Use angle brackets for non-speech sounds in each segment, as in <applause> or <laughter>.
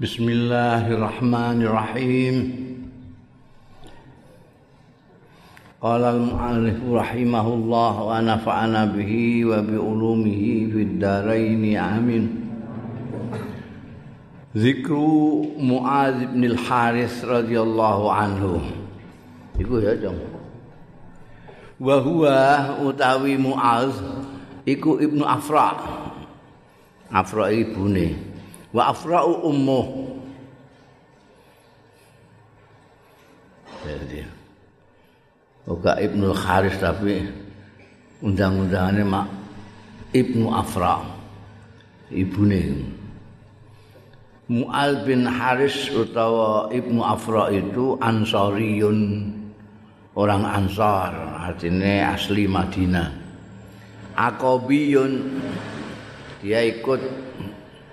Bismillahirrahmanirrahim. Qala al-mu'allif rahimahullah wa nafa'ana bihi wa bi ulumihi fid dharain amin. Zikru Mu'adz bin al-Harith radhiyallahu anhu. Iku ya, Jong. Wa huwa utawi Mu'adz iku Ibnu Afra. Afra ibune. Wa Afra'u ummuh. Jadi Oga Ibnu Haris tapi undang-undangannya mak Ibnu Afra ibune. Mu'al bin Haris utawa Ibnu Afra itu Ansariyun orang Ansar artinya asli Madinah. Akobiyun dia ikut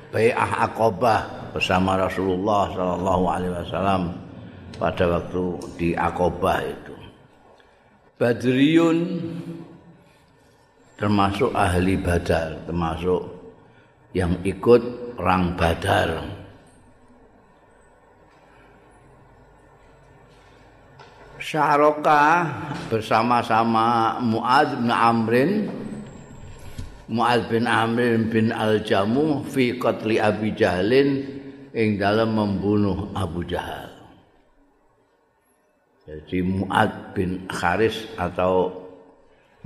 Bai'ah Aqabah bersama Rasulullah sallallahu alaihi wasallam pada waktu di Aqabah itu Badriyun termasuk ahli Badar, termasuk yang ikut perang Badar. Syaroka bersama-sama Mu'ad bin Amrin Mu'ad bin Amrin bin Al-Jamu fi qatli Abi Jahlin ing dalam membunuh Abu Jahal. Jadi Mu'ad bin Kharis atau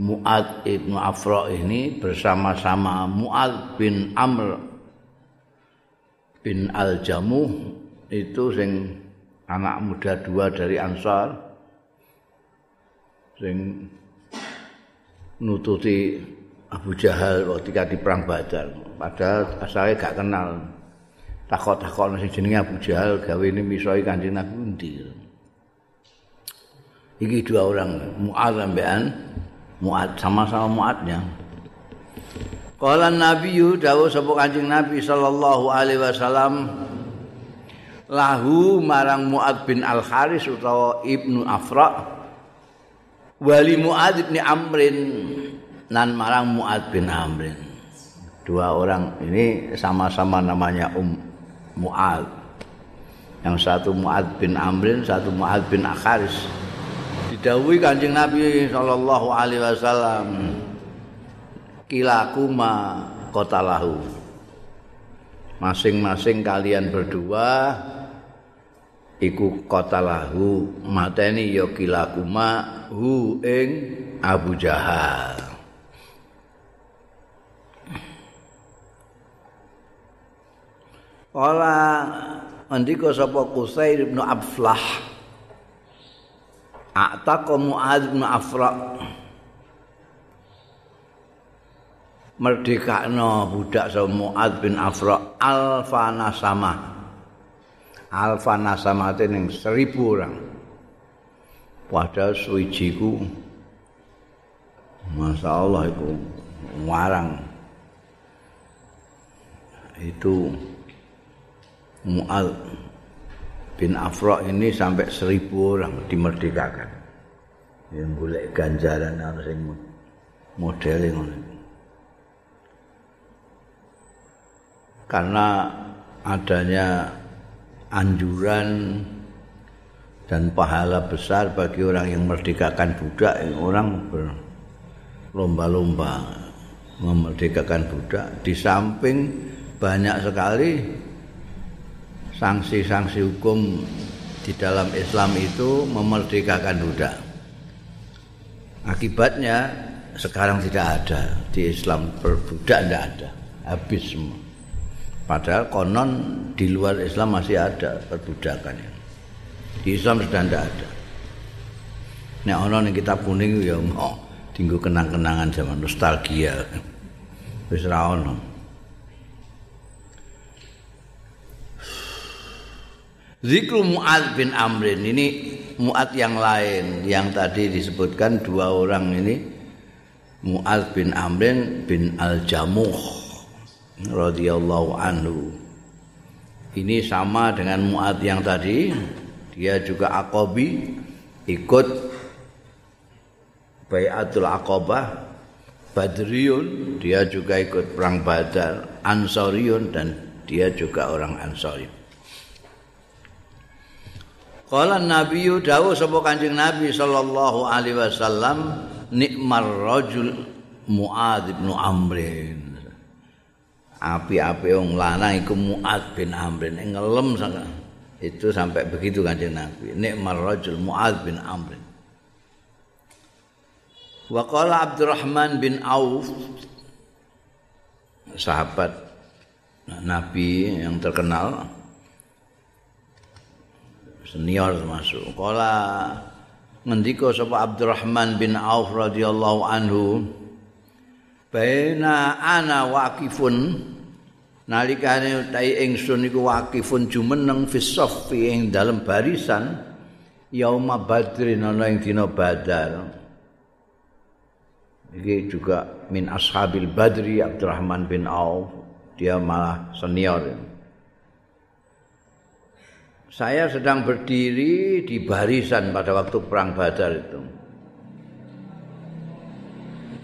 Mu'ad ibnu Afra ini bersama-sama Mu'ad bin Amr bin Al-Jamuh itu sing anak muda dua dari Ansar sing nututi Abu Jahal ketika di perang Badar. Padahal asalnya gak kenal. Takut-takut sing jenenge Abu Jahal gawe ini misoi Kanjeng Nabi endi. Iki dua orang Mu'ad sampean Mu'ad sama-sama Mu'adnya. Qala Nabi dawuh sapa Kanjeng Nabi sallallahu alaihi wasallam lahu marang Mu'ad bin Al Haris utawa Ibnu Afra wali Mu'ad bin Amrin nan marang Mu'ad bin Amrin. Dua orang ini sama-sama namanya Um Mu'ad. Yang satu Mu'ad bin Amrin, satu Mu'ad bin Akharis. didhawuhi Kanjeng Nabi sallallahu alaihi wasallam kilakuma qatalahu masing-masing kalian berdua iku qatalahu mateni ya kilakuma hu ing Abu Jahal Kala ndika sapa Qusair bin Abflah? A'taqa Mu'adz bin Afra merdekakno budak sama Mu'adz bin Afra alfa nasama. Alfa nasama yang seribu orang. Padahal suijiku Masya Allah itu warang. Itu Mu'adz bin Afra ini sampai seribu orang dimerdekakan. Yang boleh ganjaran harus yang modeling. Karena adanya anjuran dan pahala besar bagi orang yang merdekakan budak, orang berlomba-lomba memerdekakan budak. Di samping banyak sekali sanksi-sanksi hukum di dalam Islam itu memerdekakan budak. Akibatnya sekarang tidak ada di Islam berbudak tidak ada, habis semua. Padahal konon di luar Islam masih ada perbudakan. Di Islam sudah tidak ada. Nek ono ning kitab kuning ya mau tinggu kenang-kenangan zaman nostalgia. Wis ra ono. Zikru Mu'ad bin Amrin ini Mu'ad yang lain yang tadi disebutkan dua orang ini Mu'ad bin Amrin bin Al-Jamuh radhiyallahu anhu. Ini sama dengan Mu'ad yang tadi, dia juga Aqabi ikut Bayatul Aqabah Badriun, dia juga ikut perang Badar, Ansariun dan dia juga orang Ansari. Kala Nabi dawuh sapa Kanjeng Nabi sallallahu alaihi wasallam nikmar rajul Muad bin Amrin. Api-api wong lanang iku Muad bin Amrin ngelem sangat. Itu sampai begitu Kanjeng Nabi. Nikmar rajul Muad bin Amrin. Wa qala Abdurrahman bin Auf sahabat Nabi yang terkenal senior termasuk. Kala ngendika sapa Abdurrahman bin Auf radhiyallahu anhu baina ana waqifun. Nalikane tai ingsun iku waqifun jumeneng fi saffi ing dalem barisan yauma badrin ana ing dina badar. Iki juga min ashabil badri Abdurrahman bin Auf dia malah senior saya sedang berdiri di barisan pada waktu perang Badar itu.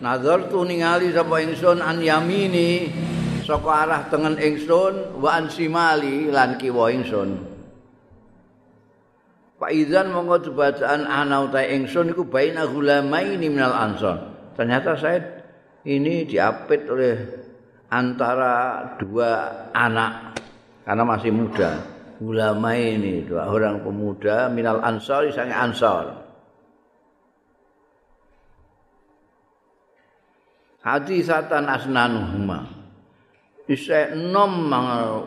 Nazar tu ningali sapa ingsun an yamini saka arah tengen ingsun wa an simali lan kiwa ingsun. Pak Izan monggo bacaan ana utahe ingsun iku baina gulamaini minal ansor. Ternyata saya ini diapit oleh antara dua anak karena masih muda. Ulama ini dua orang pemuda minal ansar sang ansar. Hadisatan asnanuhuma. Nom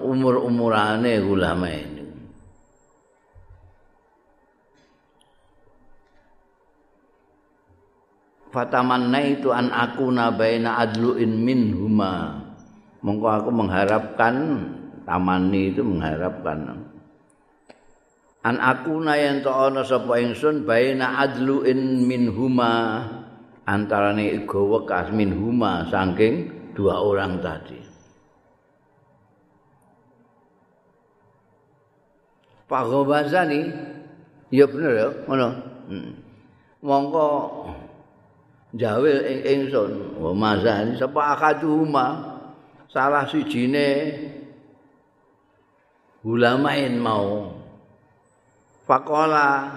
umur-umurane ulama ini fatamanna itu an aku nabaina adluin minhuma. Mongko aku mengharapkan tamani itu mengharapkan. An akuna yen to ana sapa ingsun baina adluin min huma antarane gawa kas min huma saking dua orang tadi. Pak Gobazani ya bener ya ngono? Hmm. mongko jawil ing ingsun wa mazani sapa akaduhuma salah sijine ulamain mau. Faqala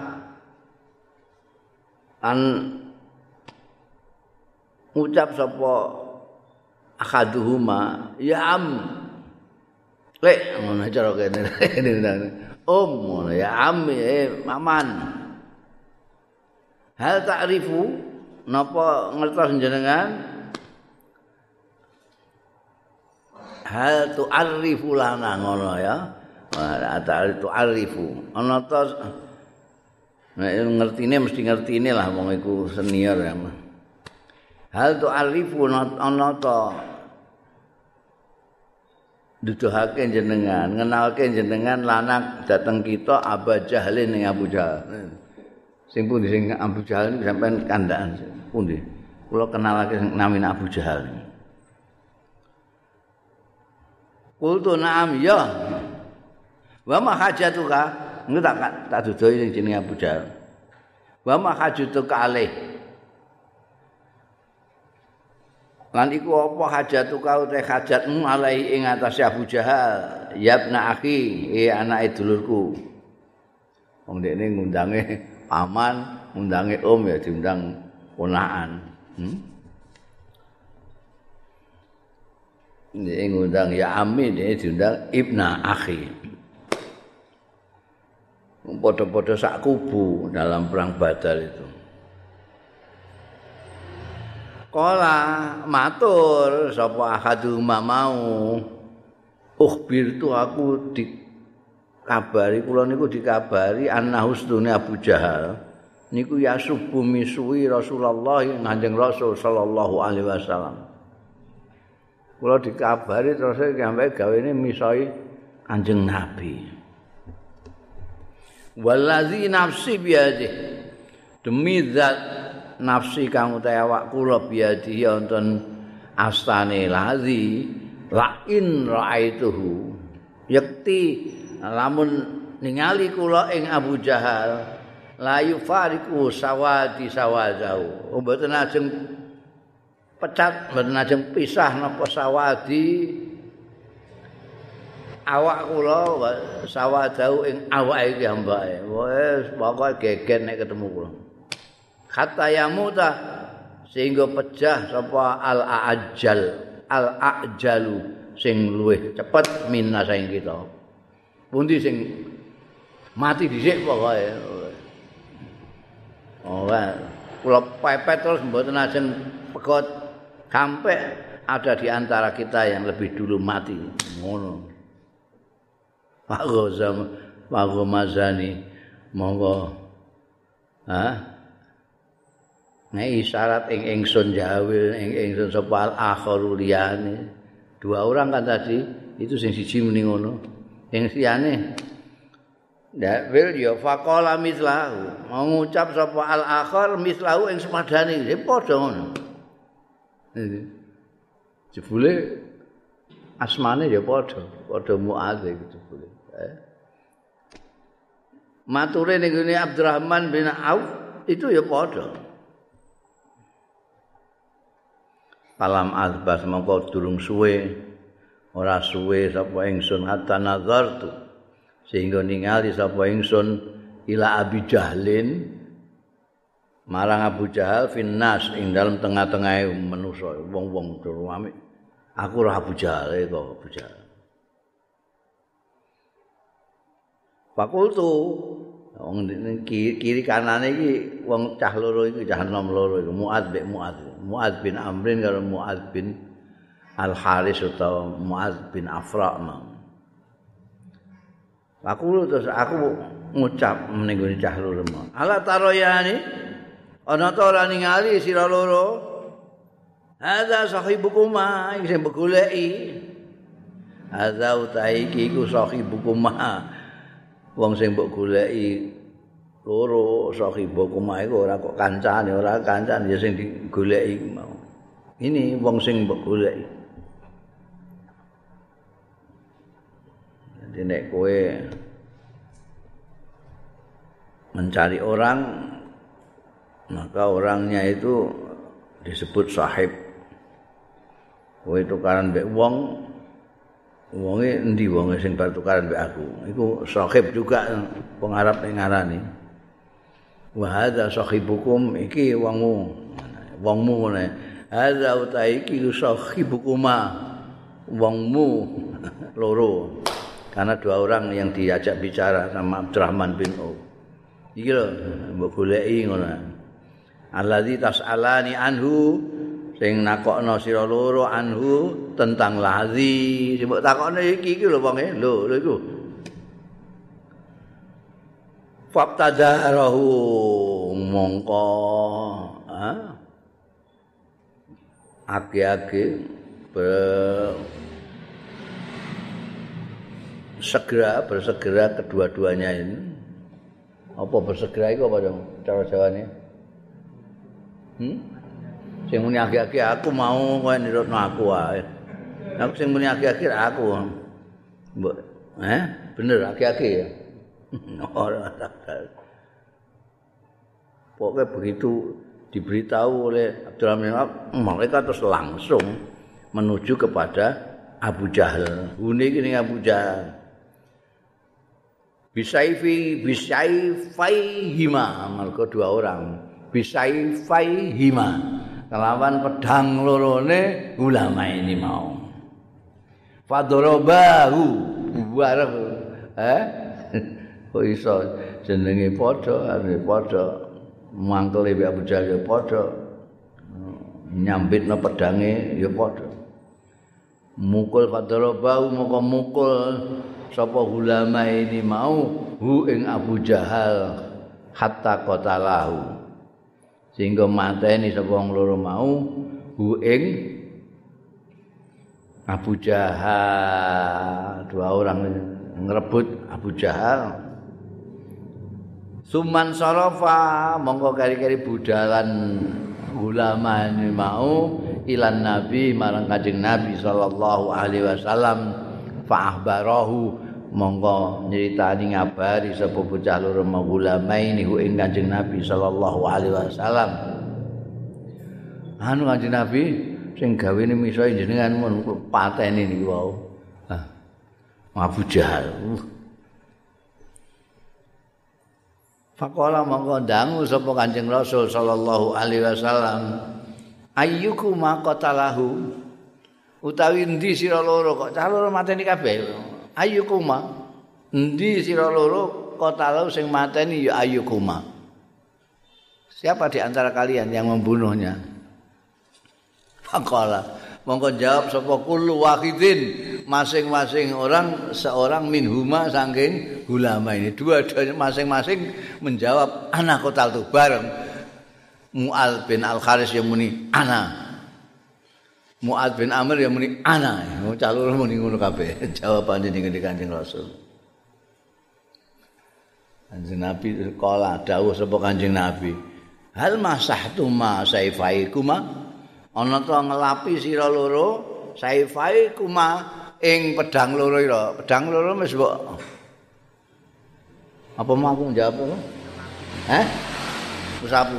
an ucap sapa akaduhuma ya am. Lek ngono cara kene <laughs> om ngono ya am eh maman. Hal ta'rifu napa ngertos jenengan hal tu'arifu lana ngono ya Ata'al itu arifu. Ana ta Nek ngertine mesti ngertine lah wong iku senior ya. Hal tu arifu ana ta Duduhake jenengan, ngenalke jenengan lanang dateng kita Aba Jahlin ning Abu Jahal. Sing pundi sing Abu Jahal niku sampean kandhaan pundi? Kula kenalake sing namine Abu Jahal. Kultu na'am ya. Wa ma hajatuka? Engko tak tak dudoi ning jenenge Abu Jahal. Wa ma hajatuka alaih? Lan iku apa hajatuka utahe hajatmu alai ing atase Abu Jahal? Ya ibna akhi, eh anake dulurku. Wong dekne ngundange paman, ngundange om ya diundang ponakan. Hmm? Ini ngundang ya Amin, ini diundang Ibna Akhi. Podo-podo sak kubu dalam perang Badar itu. Kala matur sapa ahadu mau ukhbir tu aku dikabari kula niku dikabari annahustune Abu Jahal niku ya subuh misui Rasulullah Kanjeng Rasul sallallahu alaihi wasallam. Kula dikabari terus sampai gawe ini misoi Kanjeng Nabi. Wallazi nafsi biadi demi zat nafsi kang utahe awak kula biadi wonten astane lazi la in raaituhu. Yakti lamun ningali kula ing Abu Jahal la yufariku sawadi sawazau oh, mboten ajeng pecat mboten ajeng pisah napa sawadi awak kula sawadau ing awake iki ambake. Wis pokoke geger nek ketemu kula. Kata yamuta sehingga pecah sapa al ajal al ajalu sing luwih cepet minna saing kita. Pundi sing mati dhisik pokoke? Oh kula pepet terus mboten ajeng pegot. Sampai ada di antara kita yang lebih dulu mati. Ngono Pak Gozam Pak Gomazani monggo. Ha? Nek isyarat ing ingsun jawil ing ingsun sapa akhiru liyane. Dua orang kan tadi itu sing siji muni ngono. Yang liyane ndak wil ya faqala mislahu. Mau ngucap sapa al akhir mislahu ing sepadane. Ya padha ngono. Jebule asmane ya padha padha muadz gitu jebule. eh. Mature ning Abdurrahman bin Auf itu ya padha. Palam azbas mongko durung suwe ora suwe sapa ingsun hatta nazartu sehingga ningali sapa ingsun ila Abi Jahlin marang Abu Jahal finnas ing dalam tengah-tengah manusa wong-wong durung aku ora Abu Jahal kok Abu Jahal Fakultu wong kiri kanane iki wong cah loro iki cah enom loro iku Muad bin Muad Muad bin Amrin karo Muad bin Al Haris utawa Muad bin Afra Aku terus aku ngucap gone cah loro Ala taroyani ana ta ora ningali sira loro? Ada sahibukuma iki sing begoleki Ada utahe iki ku sahibukuma wong sing mbok goleki loro sahibu kumae ora kok kancane ora kancane ya sing digoleki mau. Ini wong sing mbok goleki. Jadi nek kowe mencari orang maka orangnya itu disebut sahib. Kowe tukaran mbek wong wonge endi wonge sing bar tukaran mbek aku? Iku sahib juga pengarap ning ngarani. Wa hadza sahibukum iki wongmu wongmu ngene. Hadza utai iki sahibukuma wongmu <laughs> loro. Karena dua orang yang diajak bicara sama Abdurrahman bin Auf. Iki lho mbok goleki ngono alladzi tas'alani anhu sing nakokno sira loro anhu tentang lazi sing mbok takokne iki iki lho wong e. Lho lho iku. Fabtadarahu mongko ha? Age-age segera bersegera kedua-duanya ini. Apa bersegera itu apa dong cara jawanya? Hmm? Sing muni agi-agi aku mau kowe nirutno aku wae. Aku sing muni agi-agi aku. Mbok, eh, bener agi-agi ya. <laughs> Ora tak. Pokoknya begitu diberitahu oleh Abdurrahman mereka terus langsung menuju kepada Abu Jahal. Hune iki Abu Jahal. Bisaifi bisaifai hima, mereka dua orang. Bisaifai hima. Kelawan pedang lorone ulama ini mau. Fadrobahu bareng eh? <laughs> Kok iso jenenge padha arep padha mangkel Abu Jahal ya padha. Nyambitno pedange ya padha. Mukul fadrobahu moko mukul sapa ulama ini mau hu ing Abu Jahal hatta qatalahu sehingga mateni sapa loro mau hu ing Abu Jahal. Dua orang ngerebut Abu Jahal. Suman sorofa mongko kari-kari budalan ulama ini mau ilan nabi marang kajing nabi sallallahu alaihi wasallam fa'ahbarahu monggo nyritani ngabari sapa bocah loro ulamaini hu ing Kanjeng Nabi sallallahu alaihi wasallam. Anu Kanjeng Nabi sing gawene miso jenengan mun pateni niku wau. Abu Jahal. Uh. Fakola mongko dangu sapa Kanjeng Rasul sallallahu alaihi wasallam. Ayyuku maqatalahu utawi endi sira loro kok cah loro mateni kabeh. Ayyuku ma endi sira loro qatalahu sing mateni ya ayyuku Siapa di antara kalian yang membunuhnya? Fakola mongko jawab sapa kullu wahidin. Masing-masing orang seorang minhuma saking ulama ini. Dua masing-masing menjawab anak kotal tuh bareng. Mu'al bin Al Kharis yang muni ana Mu'al bin Amr yang muni ana calon muni ngono kabeh jawabannya ning Kanjeng Rasul Kanjeng Nabi kala dawuh sapa Kanjeng Nabi hal masahtu ma saifaikuma ana to ngelapi sira loro saifai kuma ing pedang loro ira pedang loro wis mbok apa mau aku jawab apa eh usapu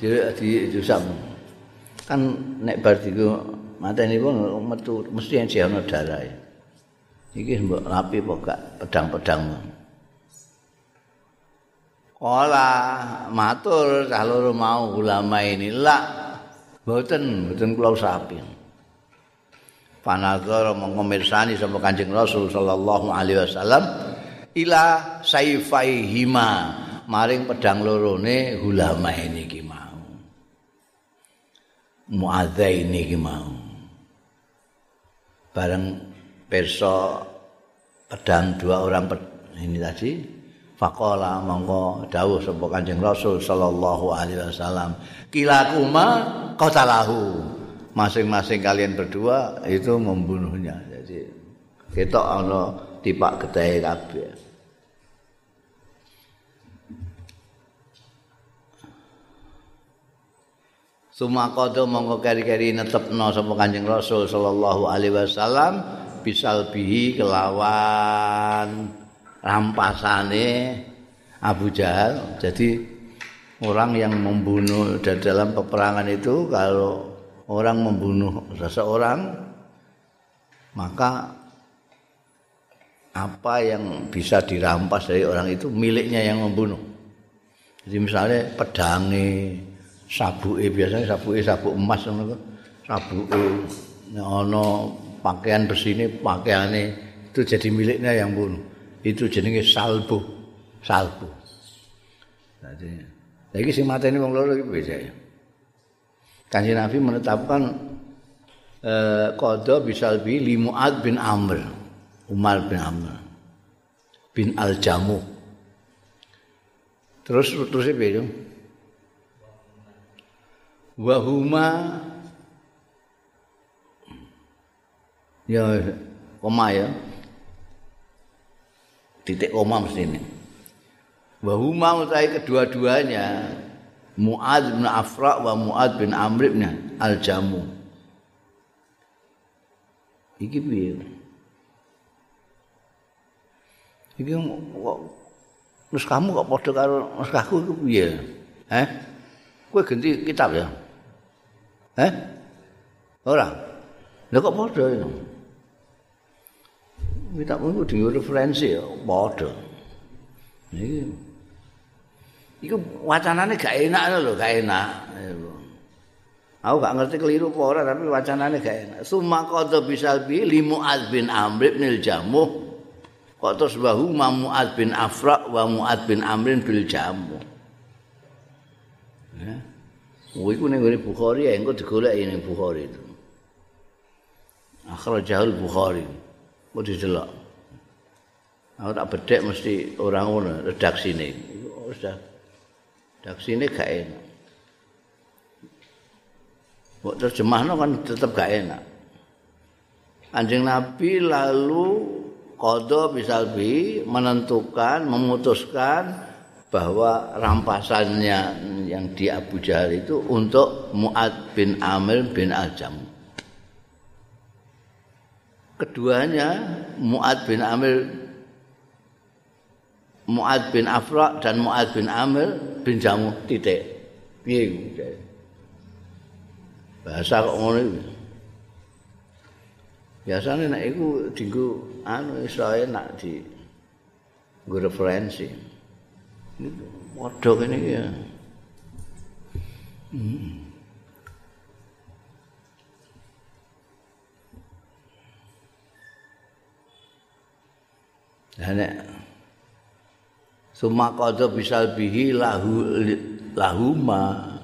di di usap kan nek bar mateni pun metu mesti yang darah ya iki mbok lapi apa gak pedang-pedang Kala matur cah loro mau ulama ini lah Mboten, mboten kula usahapi. Panazara mongko mirsani sapa Kanjeng Rasul sallallahu alaihi wasallam ila sayfaihima maring pedang lorone ulama ini ki mau. Muadzaini ki mau. Bareng perso pedang dua orang ini tadi Fakola mongko dawuh sapa Kanjeng Rasul sallallahu alaihi wasallam, "Kilakuma qatalahu." Masing-masing kalian berdua itu membunuhnya. Jadi ketok ana tipak gedhe kabeh. Sumakodo mongko keri-keri netepno sapa Kanjeng Rasul sallallahu alaihi wasallam bisal bihi kelawan rampasane Abu Jahal. Jadi orang yang membunuh dan dalam peperangan itu kalau orang membunuh seseorang maka apa yang bisa dirampas dari orang itu miliknya yang membunuh. Jadi misalnya pedangi, sabuke biasanya sabuke sabuk emas ngono sabuke ono pakaian besi ini pakaiannya itu jadi miliknya yang bunuh. itu jenenge salbu. Salbu. Jadi lagi sing mateni wong loro iki ya. Kanjeng Nabi menetapkan eh qada bisalbi li Muad bin Amr Umar bin Amr bin Al-Jamu. Terus terus beda wa huma ya koma ya titik koma mesti ini. Wahuma utai kedua-duanya Mu'ad bin Afra wa Mu'ad bin Amr bin Al-Jamu. Iki piye? Iki kok terus kamu kok padha karo naskahku iku piye? Eh? Kowe ganti kitab ya? Eh? Ora. Lah kok padha ya? kita pun di referensi ya padha iki iku wacanane gak enak lho gak enak aku gak ngerti keliru apa ora tapi wacanane gak enak summa qadha bisalbi li muad bin amr bin jamuh kok terus bahu muad bin afra wa muad bin amr bil jamuh ya Oh, iku ning Bukhari ya, engko digoleki ning Bukhari itu. Akhrajahul Bukhari. kok didelok. Aku tak bedek mesti orang ngono redaksine. Iku sudah redaksine gak enak. Mbok terjemahno kan tetep gak enak. Anjing Nabi lalu kodo bisa bi menentukan, memutuskan bahwa rampasannya yang di Abu Jahal itu untuk Mu'ad bin Amir bin Al-Jamu. keduanya Muad bin Amir Muad bin Afra dan Muad bin Amir bin Jamu titik piye bahasa kok ngono iki Biasane nek iku anu iso enak di nggo referensi. Ini padha kene ya. Hmm. nek summa qadha bisal bihi lahu lahuma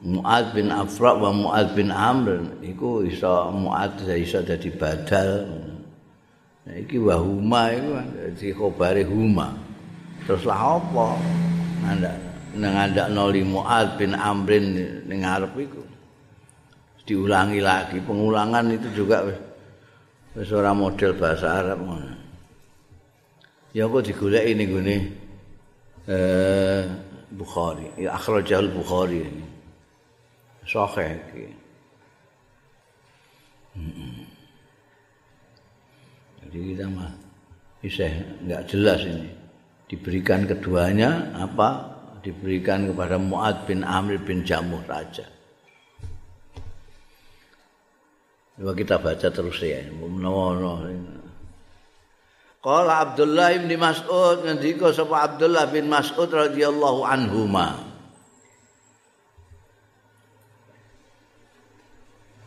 Mu'ad bin Afra wa Mu'ad bin Amr iku iso Mu'ad iso dadi badal. Nah, iki wa huma iku dadi khobare huma. Terus lah apa? Nanda nang andakno li Mu'ad bin Amr ning ngarep iku. Diulangi lagi pengulangan itu juga wis wis ora model bahasa Arab ngono. Ya kok digoleki ning gone eh Bukhari, ya akhrajal Bukhari ini. Sahih iki. Jadi kita mah bisa nggak jelas ini. Diberikan keduanya apa? Diberikan kepada Muad bin Amr bin Jamuh saja. Coba kita baca terus ya. Qala Abdullah bin Mas'ud ngendika sapa Abdullah bin Mas'ud radhiyallahu anhuma.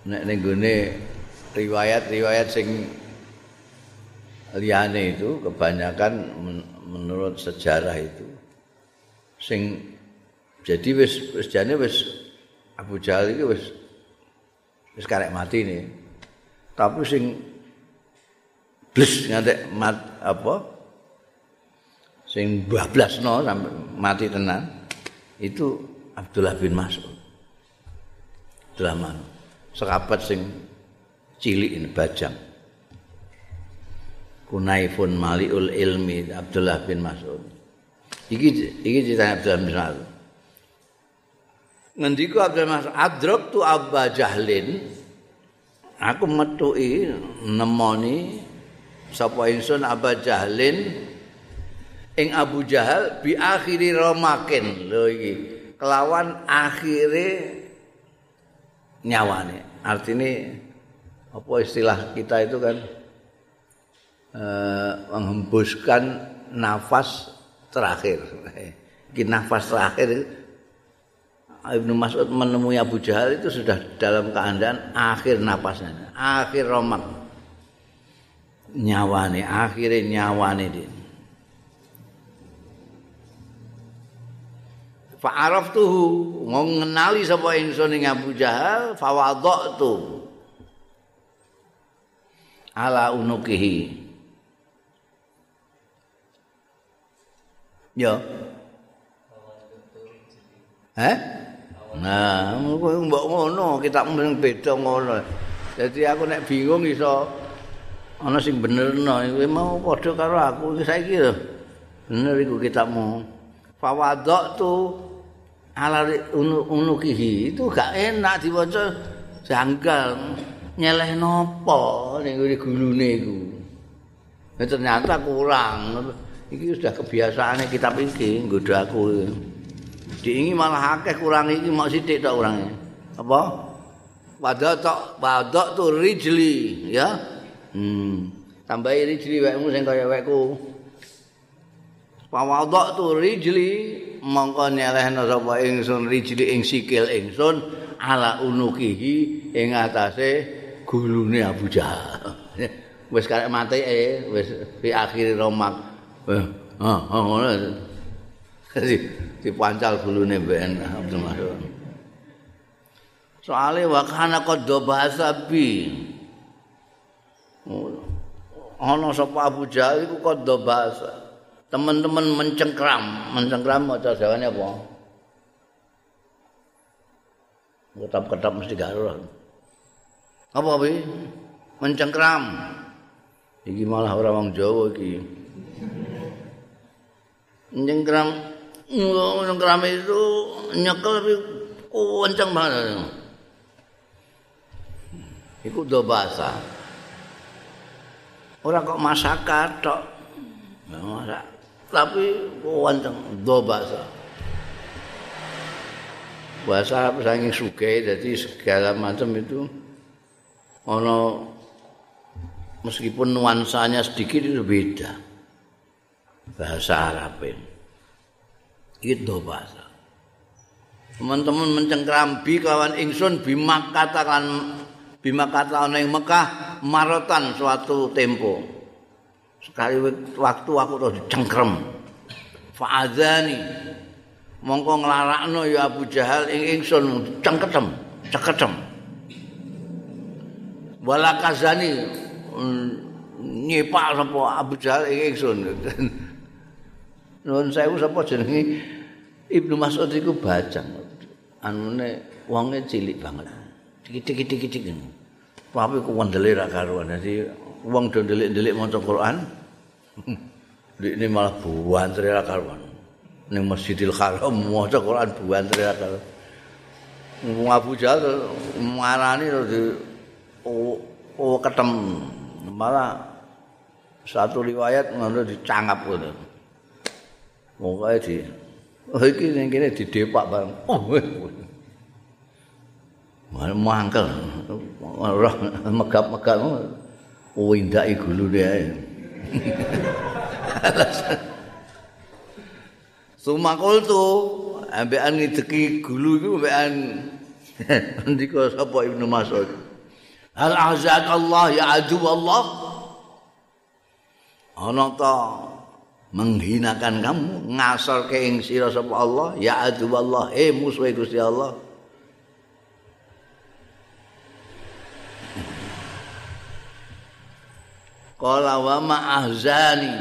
nek ning gone riwayat-riwayat sing liyane itu kebanyakan menurut sejarah itu sing jadi wis wis jane wis Abu Jahal iki wis wis karek mati nih tapi sing bles ngantek mat apa sing bablasno sampai mati tenan itu Abdullah bin Mas'ud. Abdullah Mas'ud. Sekabat sing cilik ini bajang kunaifun maliul ilmi Abdullah bin Mas'ud. Iki iki cerita Abdullah bin Mas'ud. Ngendika Abdullah bin Mas'ud adrok tu Abba Jahlin. Aku metui nemoni sapa ingsun Abba Jahlin ing Abu Jahal bi akhiri romakin. Lho iki kelawan akhire nyawane. Artinya apa istilah kita itu kan eh, menghembuskan nafas terakhir. Ini nafas terakhir Ibnu Mas'ud menemui Abu Jahal itu sudah dalam keadaan akhir nafasnya, akhir romak nyawane, akhirnya nyawane dia. fa'araftuhu mau ngenali sapa ingsun ing Abu Jahal fawadhatu ala unukihi ya eh nah mbok ngono kita mung beda ngono jadi aku nek bingung iso ana sing benerno kowe mau padha karo aku iki saiki lho bener iku kitabmu fawadhatu ala unukihi itu gak enak diwaca janggal nyeleh nopo ning gulune iku nah, ternyata kurang iki sudah kebiasaane kitab iki nggodho aku. Diingi malah akeh kurang iki mau sithik tok urange apa? Wadok tok wadok tu rijli ya. Hmm. Tambahi rijli wekmu sing kaya wekku. Pawadok tu rijli mongko nyelehna sapa ingsun rijli ing sikil ingsun ala unukihi ing atase gulune Abu Jahal. <laughs> wis karek mati eh wis fi akhir romak. Eh, ha ha ngono. dipancal gulune ben Abdul Mas'ud. Soale wakana qadha basabi. Ana sapa Abu Jahal iku qadha basabi. teman-teman mencengkram, mencengkram maca jawane apa? Ketap-ketap mesti gak Apa kuwi? Mencengkram. Iki malah ora wong Jawa iki. Mencengkram mencengkram itu nyekel tapi kenceng banget. Iku do bahasa. Ora kok masakan tok. Masak. tapi wonten do bahasa bahasa saking suge jadi segala macam itu ono meskipun nuansanya sedikit itu beda bahasa Arab ini itu bahasa teman-teman mencengkrambi kawan ingsun bima katakan bima kata ana ing Mekah marotan suatu tempo. Sekali waktu aku terus dicengkrem. Fa'adzani. Mongko nglarakno ya Abu Jahal ing ingsun cengketem ceketem wala kazani nyepak sapa Abu Jahal ing ingsun <laughs> nuwun sewu sapa jenenge Ibnu Mas'ud iku bajang. Anune wonge cilik banget. Dikit-dikit-dikit tapi ku wendele ra karuan. Dadi wong do ndelik-ndelik maca Quran <laughs> ini malah buantri ra karuan. Ning Masjidil Haram maca Quran buantri ra karuan. Abu Jahal marani terus oh, oh ketem. Malah satu riwayat ngono dicangap ngono. Pokoke di Oh iki ning kene didepak bareng. Oh. Wah, mangkel. Roh megap-megap. Oh, indake gulune ae. <laughs> Sumakul tu ambekan ngideki gulu iku ambekan <laughs> ndika sapa Ibnu Mas'ud. Hal azak Allah ya adu Allah. Ana ta menghinakan kamu ngasal ke ing sira sapa Allah ya adu Allah eh musuh Gusti Allah. Qala wa ma ahzani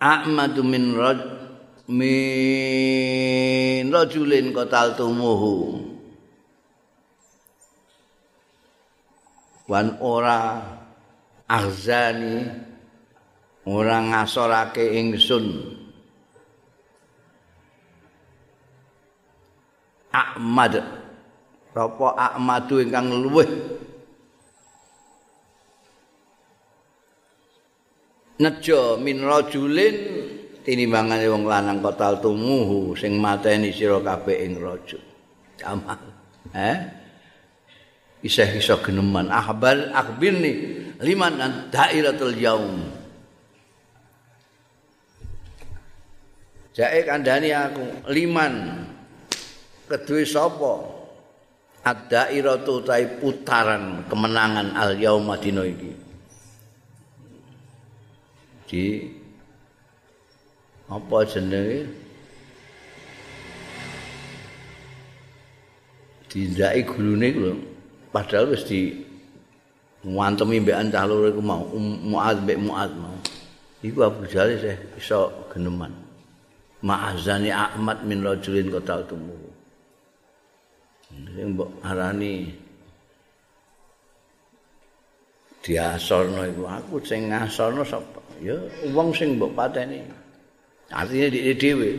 Ahmadu min raj min rajulin qatal tumuhu wan ora ahzani ora ngasorake ingsun. Ahmad. Rapa Ahmadu ingkang luweh nejo min rajulin tinimbangane wong lanang kotal tumuhu sing mateni sira kabeh ing raja. Amal eh? Isih iso geneman. Ahbal akhbirni liman an dairatul yaum. Jae kandhani aku liman. Kedue sapa? Ad-dairatu tai putaran kemenangan al yauma dina iki. Di apa jenenge? Dindaki gulune lho. Padahal wis di ngantemi mbekan cah loro iku mau muad mbek muad mau. Iku Abu Jahal sih iso geneman. Ma'azani Ahmad min rajulin qatal tumu sing mbok arani diasorno iku. Aku sing ngasorno sapa ya wong sing mbok pateni. Artinya di dhewe.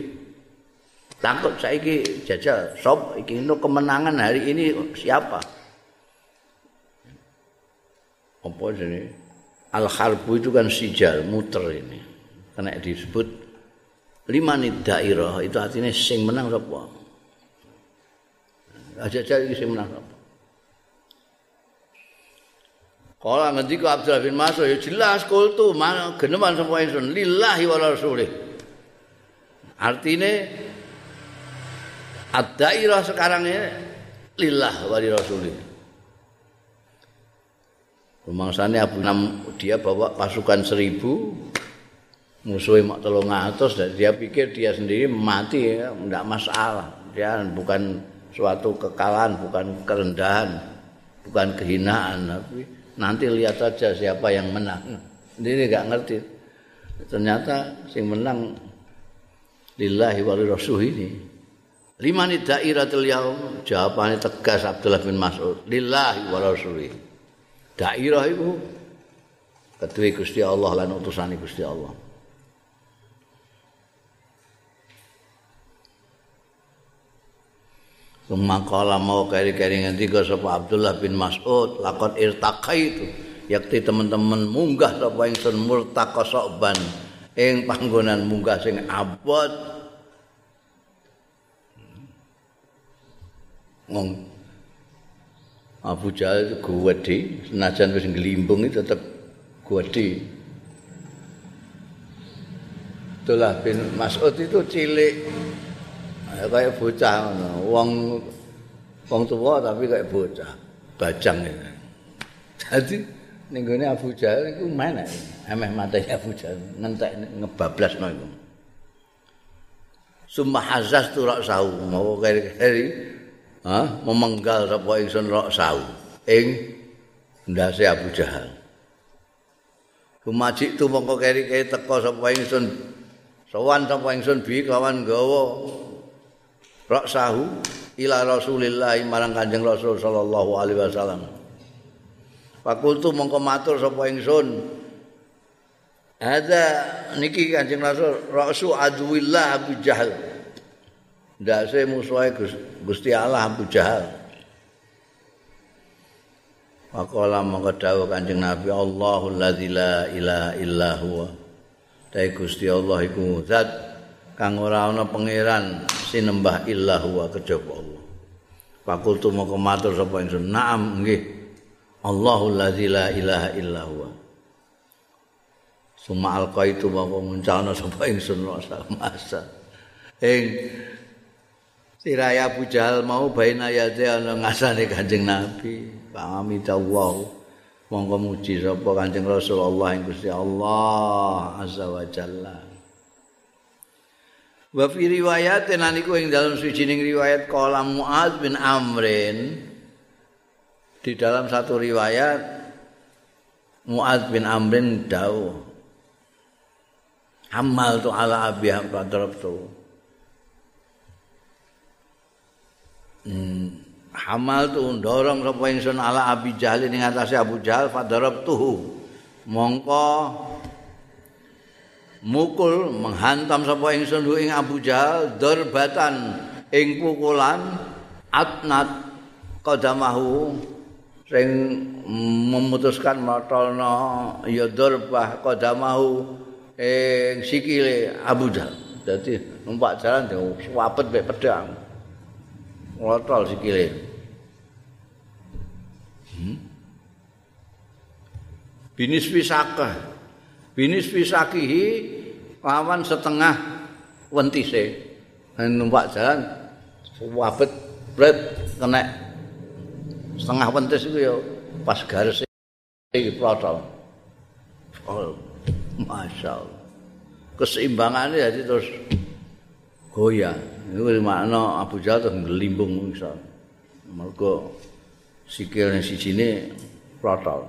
Takut saiki jajal sop iki no kemenangan hari ini siapa apa jadi al harbu itu kan sijal muter ini. Karena disebut lima dairah itu artinya sing menang sapa? Aja iki sing menang sapa? Kala ngendika Abdullah bin Mas'ud ya jelas kultu mana geneman semua ingsun? Lillahi wa rasulih. Artine ad-dairah sekarang ini lillah wa rasulih. Rumangsane Abu Nam dia bawa pasukan seribu musuhnya mak tolong atas dan dia pikir dia sendiri mati ya tidak masalah dia bukan suatu kekalahan bukan kerendahan bukan kehinaan tapi nanti lihat saja siapa yang menang. Ini nggak ngerti. Ternyata sing menang lillahi wa rasul ini. Lima ni dairatul yaum jawabannya tegas Abdullah bin Mas'ud. Lillahi wa rasul. Dairah itu ketua Gusti Allah lan utusan Gusti Allah. Sumakala mau keri-keri ngendika sapa Abdullah bin Mas'ud lakon irtaqaitu. Yakti teman-teman munggah sapa ingsun murtaqa soban ing panggonan munggah sing abot. Ngong Abu Jahal itu gede, senajan wis ngelimbung itu tetap gede. Itulah bin Mas'ud itu cilik. Kayak bocah wong wong tua tapi kayak bocah. Bajang itu. Jadi ning Abu Jahal iku mana? Emeh mate Abu Jahal ngentek ngebablasno iku. Summa hazas tu rak sahu mau keri-keri ha? Memenggal sapa ingsun rak sahu ing ndase Abu Jahal. Kumaji tu mongko keri-keri teko sapa ingsun. Sowan sapa ingsun bi kawan gawa rak sahu ila Rasulillah marang Kanjeng Rasul sallallahu alaihi wasallam. Fakultu mongko matur sapa ingsun. Ada niki Kanjeng Rasul Rasul Adwillah Abu Jahal ndak se musuhe Gusti Allah Abu Jahal. Waqala mongko dawuh Kanjeng Nabi Allahul ladzi la ilaha illa huwa. Dai Gusti Allah iku zat kang ora ana pangeran sinembah illa huwa kejaba Allah. Fakultu mongko matur sapa ingsun. Naam nggih. Allahul ladzi la ilaha illa huwa. Suma alqaitu mongko nguncalna sapa ingsun masa ing Siraya Abu Jahal mau baina yate ana ngasane Kanjeng Nabi. Pamitullah. Monggo muji sapa Kanjeng Rasulullah ing Gusti Allah Azza wa Jalla. Wa fi riwayat naniku ing dalam sucining riwayat qala Muaz bin Amrin di dalam satu riwayat Muaz bin Amrin dawuh Hamal tu ala abi hamdan tu. Hmm. Hamal tu ndorong sapa ingsun ala Abi Jahal ning atase Abu Jahal fadarab tuhu. Mongko mukul menghantam sapa ingsun ing Abu Jahal darbatan ing pukulan atnat qadamahu sing memutuskan matolno ya darbah qadamahu ing sikile Abu Jahal. Dadi numpak jalan suwapet mek pedang. Ngotol sikile. Hmm? Binis pisakah. Binis pisakihi lawan setengah wentise. Numpak jalan wabet bret kena setengah wentis itu ya pas garis iki protol. Oh, Masya Allah. Keseimbangannya jadi terus goyah. Iku makna Abu Jahal tuh ngelimbung iso. Mergo sikilne sijine protol.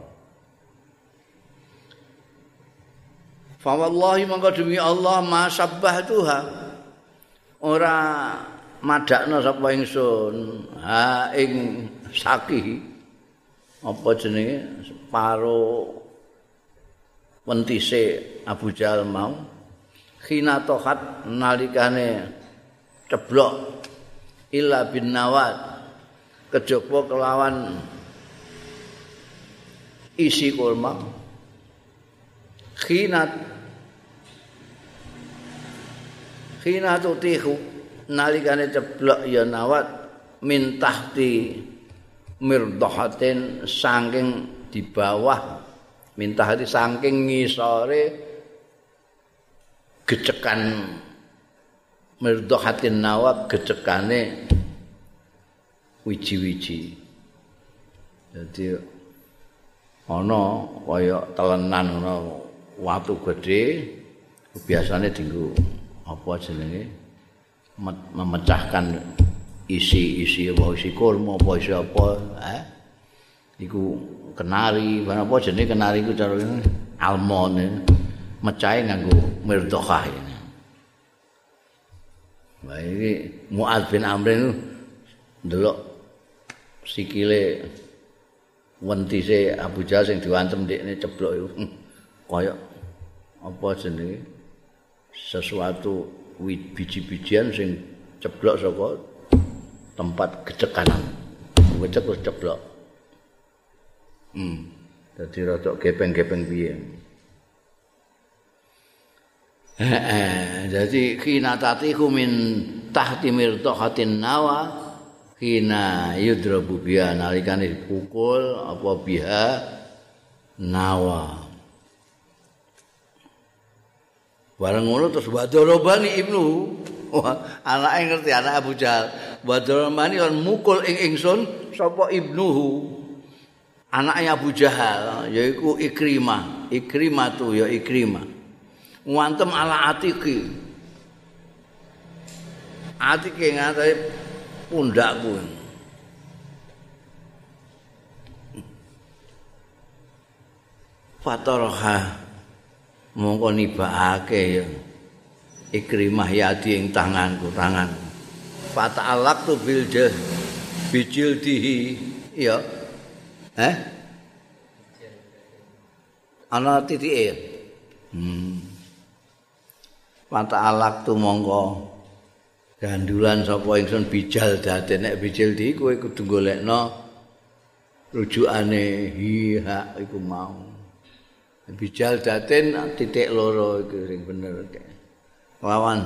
Fa wallahi monggo demi Allah ma sabbah tuha. Ora madakno sapa ingsun ha ing saki apa jenenge separo wentise Abu Jahal mau khina tohat nalikane ceblok illa bin nawat kejaba kelawan isi kurma khinat. Khinatu tihu nalikane ceblok ya nawat min tahti mirdahatin saking di bawah. Min tahti saking ngisore gecekan mirdahatin nawab gecekane wiji-wiji. Jadi ana kaya telenan ana watu gedhe biasane dienggo apa jenenge? Memecahkan isi-isi apa isi kurma apa isi apa eh iku kenari apa jenenge kenari iku cara almon mecahe nganggo mirdhah Wah iki Muaz bin Amr itu ndelok sikile wentise Abu Jahal sing diwantem ndekne ceblok iku kaya apa jenenge sesuatu biji-bijian sing ceblok saka tempat gecekanan. Gecek terus ceblok. Hmm. Dadi rada gepeng-gepeng piye. Jadi khina tatiku min tahti mirtahatin nawa kina yudrabu biha nalikane dipukul apa biha nawa. Bareng ngono terus wadorobani ibnu. Anake ngerti anak Abu Jahal. Wadorobani lan mukul ing ingsun sapa ibnuhu. Anaknya Abu Jahal yaiku Ikrimah. Ikrimah tu ya Ikrimah ngantem ala atiki atiki ngatai pundakku. Fatoroha mongko nibake ya. Ikrimah yadi ing tanganku, tangan. Fata'alak tu biljah bijil dihi ya. Eh? Ana titik. Hmm. Fata'alak tu mongko gandulan sapa ingsun bijal dadi. Nek bijil di kowe kudu golekno rujukane hiha iku mau. Bijal daten titik loro iku sing bener lawan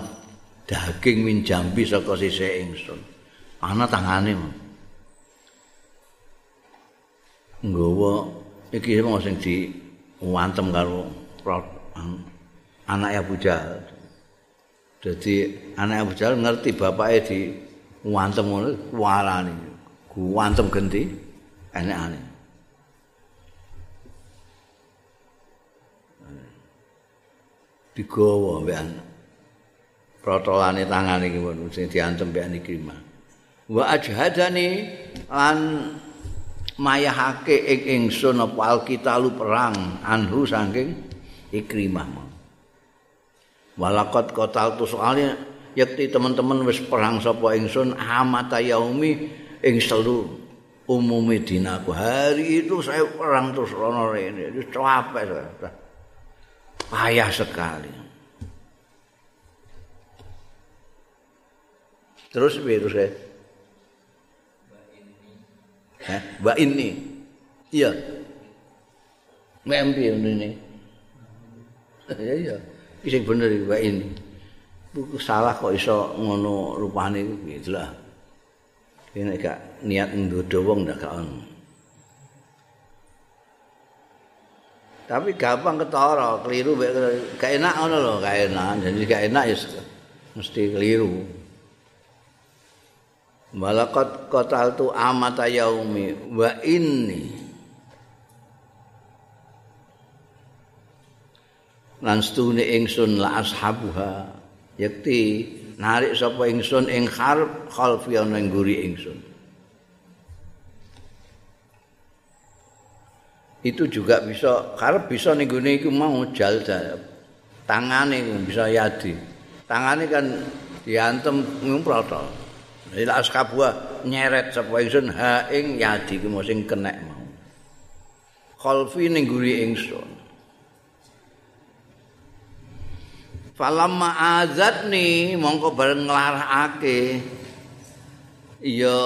daging min jambi saka sisih ingsun. Ana tangane nggawa iki mau sing di wantem karo anak Abu Jahal Jadi anak Abu Jahal ngerti bapaknya di wantem ngono warani. Guantem genti enek-ane. Digawa mbekan. Protolane tangane iki ngono sing diantem mbekan iki mah. Wa ajhadani lan mayahake ing ingsun apa alkitalu perang anhu saking ikrimah. Walakot kotal tu soalnya yakti teman-teman wis perang sapa ingsun amata yaumi ing selu umumi dinaku. Hari itu saya perang terus rono ini itu capek saya. Payah sekali. Terus terus saya mbak ini iya. Mbak ini. Iya iya sing bener iki wae ini. Buku salah kok iso ngono rupane gitu lah. Ini gak niat ndodo wong ndak gak ono. Tapi gampang ketara, keliru gak enak ngono lho, gak enak. Jadi gak enak ya mesti keliru. Malakot kotal amata yaumi wa inni lan stune ingsun la ashabuha. Yakti narik sapa ingsun ing harf khalfi ana ing guri ingsun. Itu juga bisa harf bisa ning gone iku mau jal tangane bisa yadi. Tangane kan diantem ngumproto ila ashabuha nyeret sapa ingsun ha ing yadi ku sing kenek mau. Khalfi ning guri ingsun falamma azatni mongko bareng nglarake ya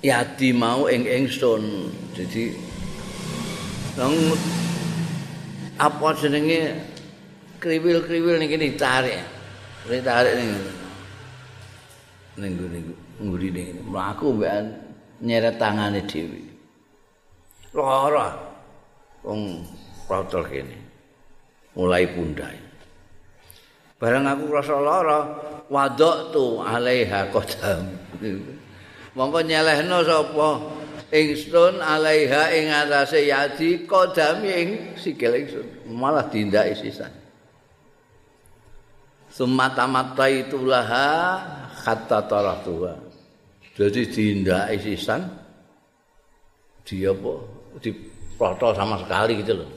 yadi mau ing ingsun. Jadi nang apa jenenge kriwil-kriwil niki ditarik. Ditarik ning ning ngene nguri ning mlaku mbekan nyeret tangane dhewe. Lara wong protol kene. Mulai pundai Barang aku rasa lara, wadok tu alaiha kodam. Mongko nyelehno sapa ingsun alaiha ing atase yadi kodam ing sikil ingsun. Malah tindaki sisan. Sumata-mata itulah kata tarah tua. Jadi tindaki sisan dia apa di sama sekali gitu loh.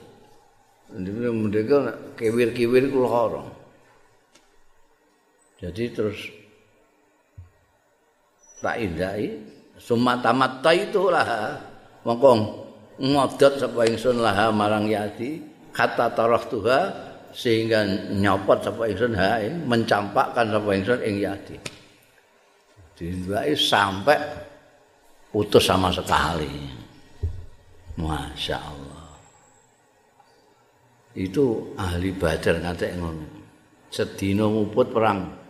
Ini mereka kiwir-kiwir ku lara. Jadi terus. Tak indai. Summa tamatta itu lah mongko ngodot sapa ingsun lah marang yati kata tarah tuha sehingga nyopot sapa ingsun ha mencampakkan sapa ingsun ing yati diindai sampai putus sama sekali. Masya Allah. Itu ahli badar ngatek ngono. Sedina nguput perang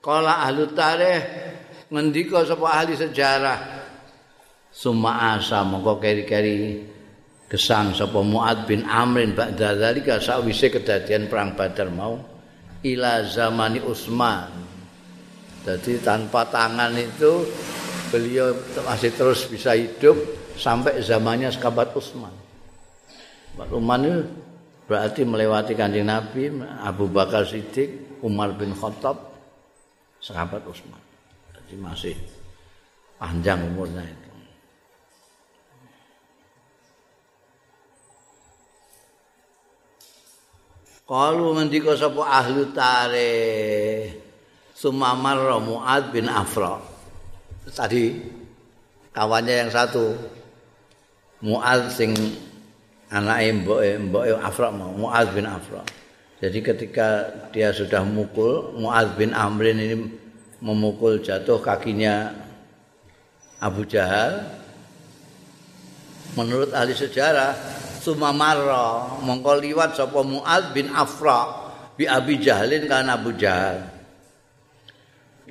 Kala ahli tarikh ngendika sapa ahli sejarah summa asa mongko keri-keri gesang sapa Muad bin Amrin ba'da zalika sawise kedadian perang Badar mau ila zamani Utsman. Jadi tanpa tangan itu beliau masih terus bisa hidup sampai zamannya sahabat Utsman. Pak Utsman berarti melewati kanjeng Nabi, Abu Bakar Siddiq, Umar bin Khattab, sahabat Utsman. Jadi masih panjang umurnya itu. Kalu ngendika sapa ahli tarikh Sumamar Muad bin Afra. Tadi kawannya yang satu Muad sing anake mboke mboke Afra mau Muad bin Afra. Jadi ketika dia sudah memukul Muad bin Amrin ini memukul jatuh kakinya Abu Jahal. Menurut ahli sejarah sumamarra mongko liwat sapa Muad bin Afra bi Abi Jahlin kan Abu Jahal.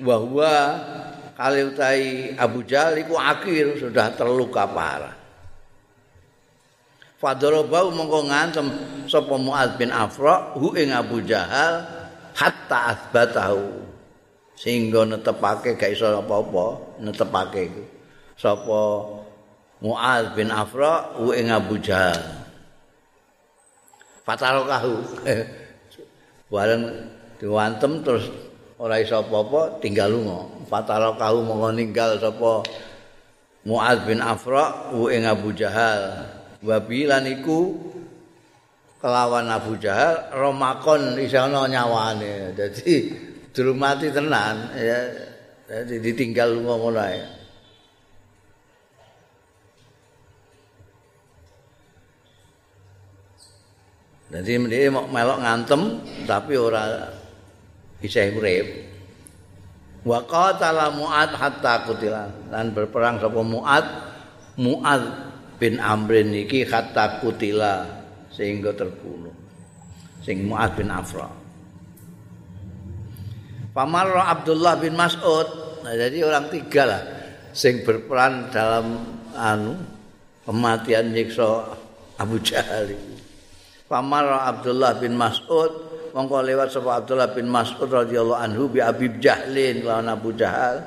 Wa huwa kali utai Abu Jahal iku akhir sudah terluka parah Fadharabau mongko ngantem sapa Muad bin Afra hu ing Abu Jahal hatta asbatahu sehingga netepake gak iso apa-apa netepake iku sapa Mu'ad bin Afra wa ing Abu Jahal. Fatarokahu. Bareng <laughs> diwantem terus ora iso apa-apa tinggal lunga. Fatarokahu monggo ninggal sapa Mu'ad bin Afra wa ing Abu Jahal. Wa bilan iku kelawan Abu Jahal romakon iso ana nyawane. Dadi durung mati tenan ya. Jadi ditinggal ngono ae. Jadi dia mau melok ngantem tapi ora bisa urip. Wa qatala Mu'ad hatta kutila dan berperang sapa Mu'ad Mu'ad bin Amrin iki hatta kutila sehingga terbunuh. Sing Mu'ad bin Afra. Pamarra Abdullah bin Mas'ud. Nah, jadi orang tiga lah sing berperan dalam anu kematian nyiksa Abu Jahal itu. Pamar Abdullah bin Mas'ud mongko lewat sapa Abdullah bin Mas'ud radhiyallahu anhu bi Abi Jahlin lawan Abu Jahal.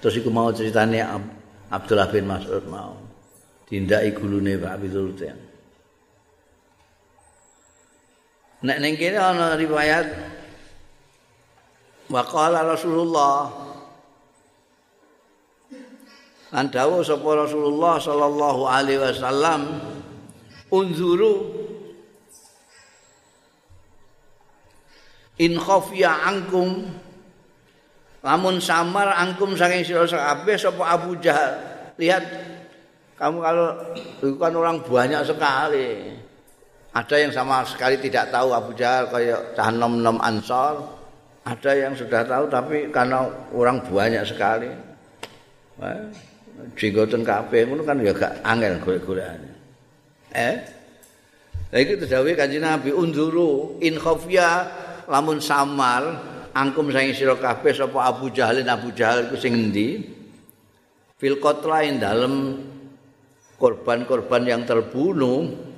Terus iku mau ceritane Abdullah bin Mas'ud mau tindaki gulune Pak Zulfian. Nek ning kene ana riwayat waqala Rasulullah Lan dawuh sapa Rasulullah sallallahu alaihi wasallam unzuru in khafiya angkum lamun samar angkum saking sira kabeh sapa Abu Jahal. Lihat kamu kalau bukan orang banyak sekali. Ada yang sama sekali tidak tahu Abu Jahal kayak cah nom-nom ansor. Ada yang sudah tahu tapi karena orang banyak sekali. Jenggoten kabeh ngono kan ya gak angel golek-golekane Eh? Lah iki dawuhe Kanjeng Nabi unduru in khafya lamun samar angkum saing sira kabeh sapa Abu Jahal Abu Jahal iku sing endi? Fil qatlain dalem korban-korban yang terbunuh.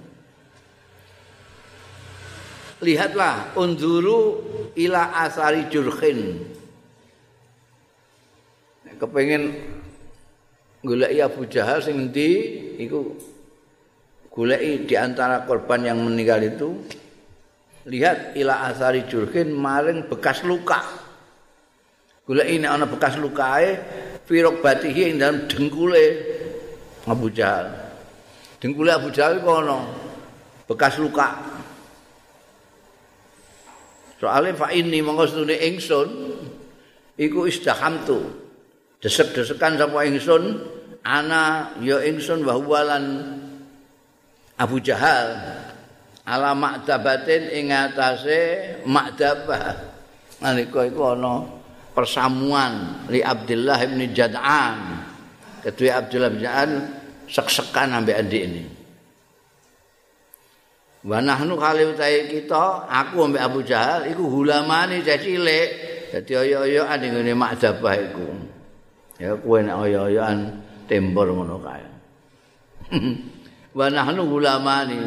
Lihatlah unduru ila asari jurkhin kepengen golek Abu Jahal sing endi iku goleki di antara korban yang meninggal itu lihat ila asari jurhin maring bekas luka. Goleki nek ana bekas lukae firok batihi ing dalam dengkule Abu Jahal. Dengkule Abu Jahal kono bekas luka. Soalnya fa ini mongko sedune ingsun iku istahamtu. Desek-desekan sapa ingsun ana ya ingsun bahwalan Abu Jahal ala makdabatin ing atase makdabah nalika iku ana persamuan li Abdullah bin Jad'an kedua Abdullah bin Jad'an sek-sekan ambek adik ini wa nahnu kali utahe kita aku ambek Abu Jahal iku hulamani cilik Dadi oyo-oyoan ning ngene makdabah iku. Ya kowe nek oyo-oyoan tembor ngono kae. <laughs> Wa nahnu ulamani.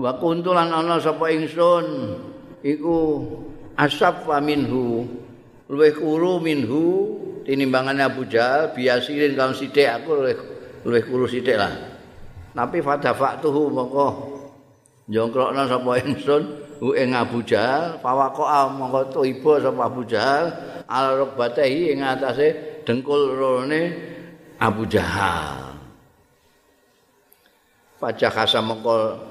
Wa kuntulan ana sapa ingsun iku asab wa minhu luwih kuru minhu tinimbangane Abu Jahal biasirin kalau sithik aku luwih luwih kuru sithik lah. Tapi fadafa'tuhu mongko njongkrokna sapa ingsun ing Abu Jahal fawaqa'a mongko tiba sapa Abu Jahal al rubatahi ing atase dengkul rone Abu Jahal. Pajak kasa mongko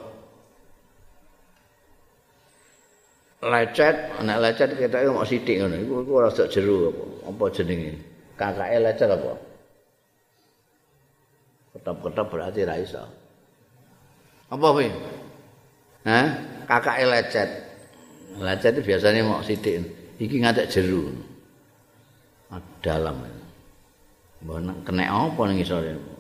lecet, anak lecet kita itu mau sidik ngono. Iku iku rada jeru apa? Apa jenenge? Kakake lecet apa? Ketep-ketep berarti ra iso. Apa kuwi? Hah? Kakake lecet. Lecet itu biasanya mau sidik. Iki ngatek jeru. Dalam. Mbok kena apa ning isore?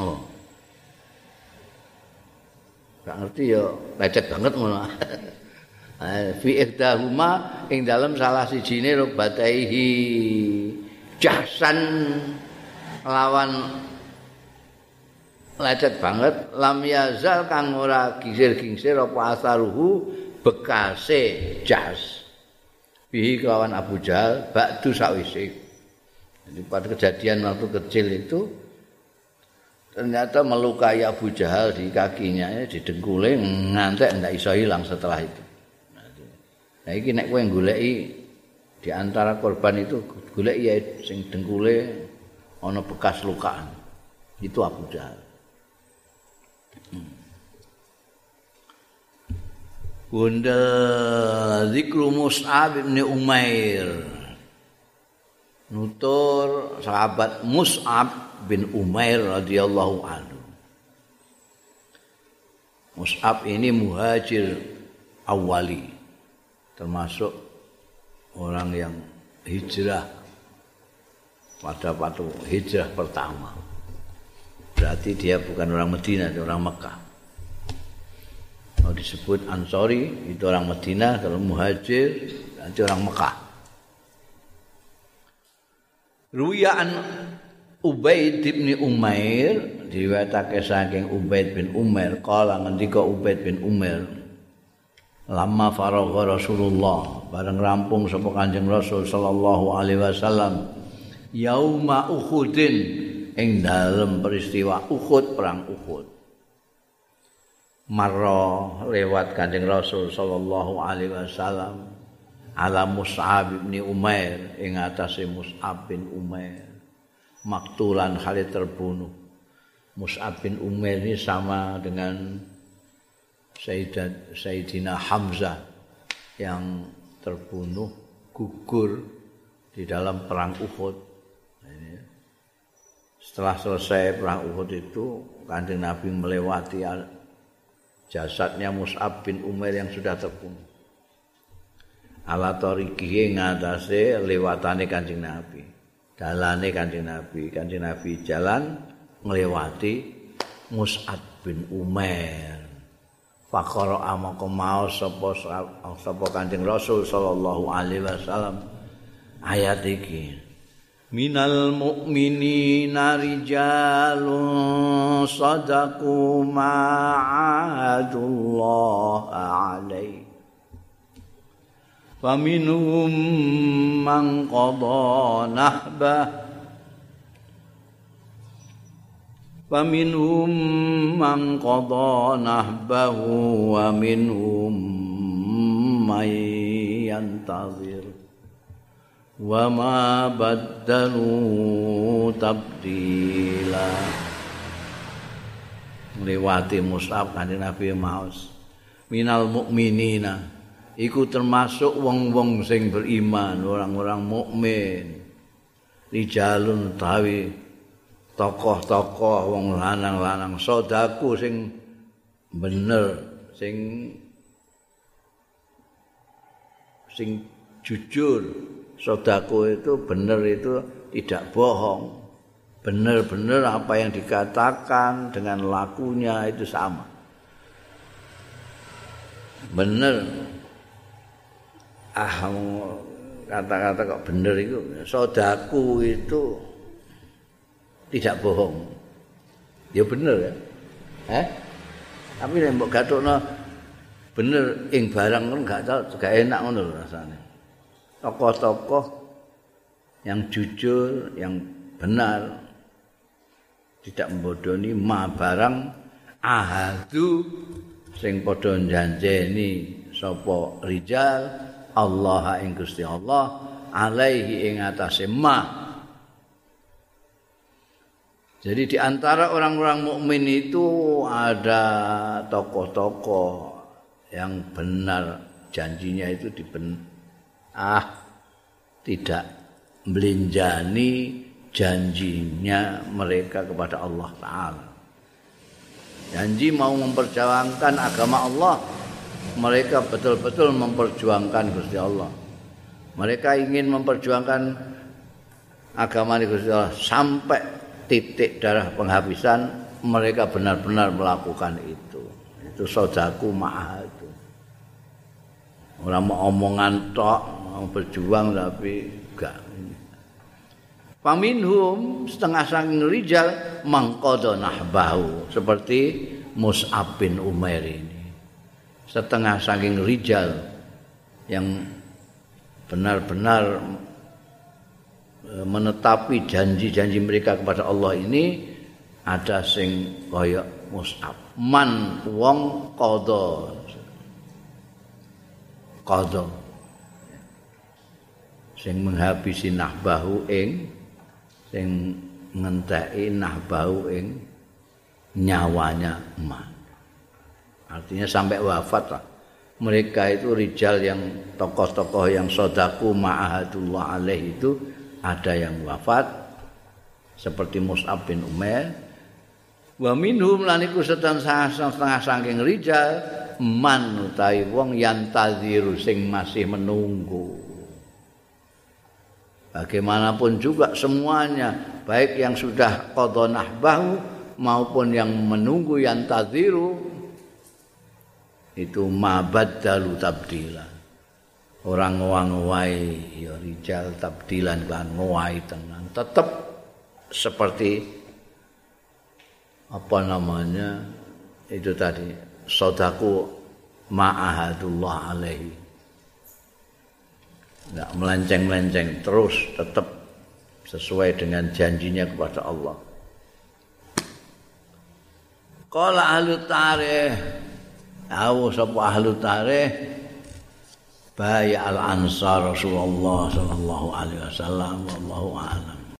Oh. Gak ngerti ya lecet banget ngono. <laughs> Eh, fi ihdahuma ing dalam salah sijine rubataihi jahsan lawan lecet banget lam yazal kang ora gisir-gisir apa asaruhu bekase jas bihi kelawan Abu Jahal ba'du sawise jadi pada kejadian waktu kecil itu ternyata melukai Abu Jahal di kakinya ya, di dengkule ngantek ndak iso hilang setelah itu. Nah iki nek kowe goleki di antara korban itu goleki ya sing dengkule ana bekas lukaan. Itu Abu Jahal. Hmm. Bunda zikru Mus'ab bin Umair. Nutur sahabat Mus'ab bin Umair radhiyallahu anhu. Mus'ab ini muhajir awali termasuk orang yang hijrah pada waktu hijrah pertama. Berarti dia bukan orang Medina, dia orang Mekah. Kalau disebut Ansori itu orang Medina, kalau muhajir itu orang Mekah. Ruya Ubaid bin Umair diriwayatake saking Ubaid bin Umair kala ngendika Ubaid bin Umair lama faragha Rasulullah bareng rampung sapa Kanjeng Rasul sallallahu alaihi wasallam yauma Uhudin ing dalem peristiwa Uhud perang Uhud. Marra lewat Kanjeng Rasul sallallahu alaihi wasallam ala Mus'ab bin Umair ing atase Mus'ab bin Umair maktulan Khalid terbunuh. Mus'ab bin Umair ini sama dengan Sayyidina Hamzah yang terbunuh gugur di dalam perang Uhud. Setelah selesai perang Uhud itu, kanjeng Nabi melewati jasadnya Mus'ab bin Umair yang sudah terbunuh. Ala tarikihi ngatasi lewatane kanjeng Nabi. Dalane Kanjeng Nabi. Kanjeng Nabi jalan nglewati Mus'ad bin Umair. Fakara amaka mau sapa sapa Kanjeng Rasul sallallahu alaihi wasallam ayat iki. Minal mu'minina rijalun sadaqu ma'adullah alaihi فمنهم من قضى نحبه فمنهم من قضى نحبه ومنهم من ينتظر وما بدلوا تبديلا melewati Mus'ab kanjeng Nabi Maus minal mukminina iku termasuk wong-wong sing beriman, orang-orang mukmin. Rijalun tawi tokoh-tokoh wong lanang-lanang sodaku sing bener, sing sing jujur. Sodaku itu bener itu tidak bohong. benar-benar apa yang dikatakan dengan lakunya itu sama. Benar. Ah, kata-kata kok benar itu. Sodaku itu tidak bohong. Ya benar ya. Eh? Tapi nek mbok gatukno bener ing barang kan gak tau gak enak ngono rasane. Tokoh-tokoh yang jujur, yang benar tidak membodohi ma barang ahadu sing padha janjeni sapa rijal Allah ing Gusti Allah alaihi ing atase ma jadi di antara orang-orang mukmin itu ada tokoh-tokoh yang benar. Janjinya itu diben ah tidak melinjani janjinya mereka kepada Allah Ta'ala. Janji mau memperjuangkan agama Allah, mereka betul-betul memperjuangkan Gusti Allah. Mereka ingin memperjuangkan agama Gusti Allah sampai titik darah penghabisan, mereka benar-benar melakukan itu. Itu sodaku ma'ah itu. Orang mau omongan tok, mau berjuang tapi enggak. Faminhum setengah sang rijal mangkodo nahbahu seperti Mus'ab bin Umair ini. Setengah saking rijal yang benar-benar e, menetapi janji-janji mereka kepada Allah ini ada sing kaya Mus'ab. Man wong kodo. Kodo. Sing menghabisi nahbahu ing sing ngenteki nahbau ing nyawanya emas. Artinya sampai wafat lah. Mereka itu rijal yang tokoh-tokoh yang sodaku ma'ahadullah alaih itu ada yang wafat seperti Mus'ab bin Umair wa minhum laniku setan setengah saking rijal man utai wong yantaziru sing masih menunggu Bagaimanapun juga semuanya, baik yang sudah qadha bahu maupun yang menunggu yang itu mabaddalu tabdila. Orang ngowai ya rijal tabdilan kan ngowai tenang. Tetap seperti apa namanya itu tadi sodaku ma'ahadullah alaihi nggak melenceng-melenceng terus tetap sesuai dengan janjinya kepada Allah. Qala ahlu tarikh Awu sapa ahlu tarikh? Baya al ansar Rasulullah sallallahu alaihi wasallam wallahu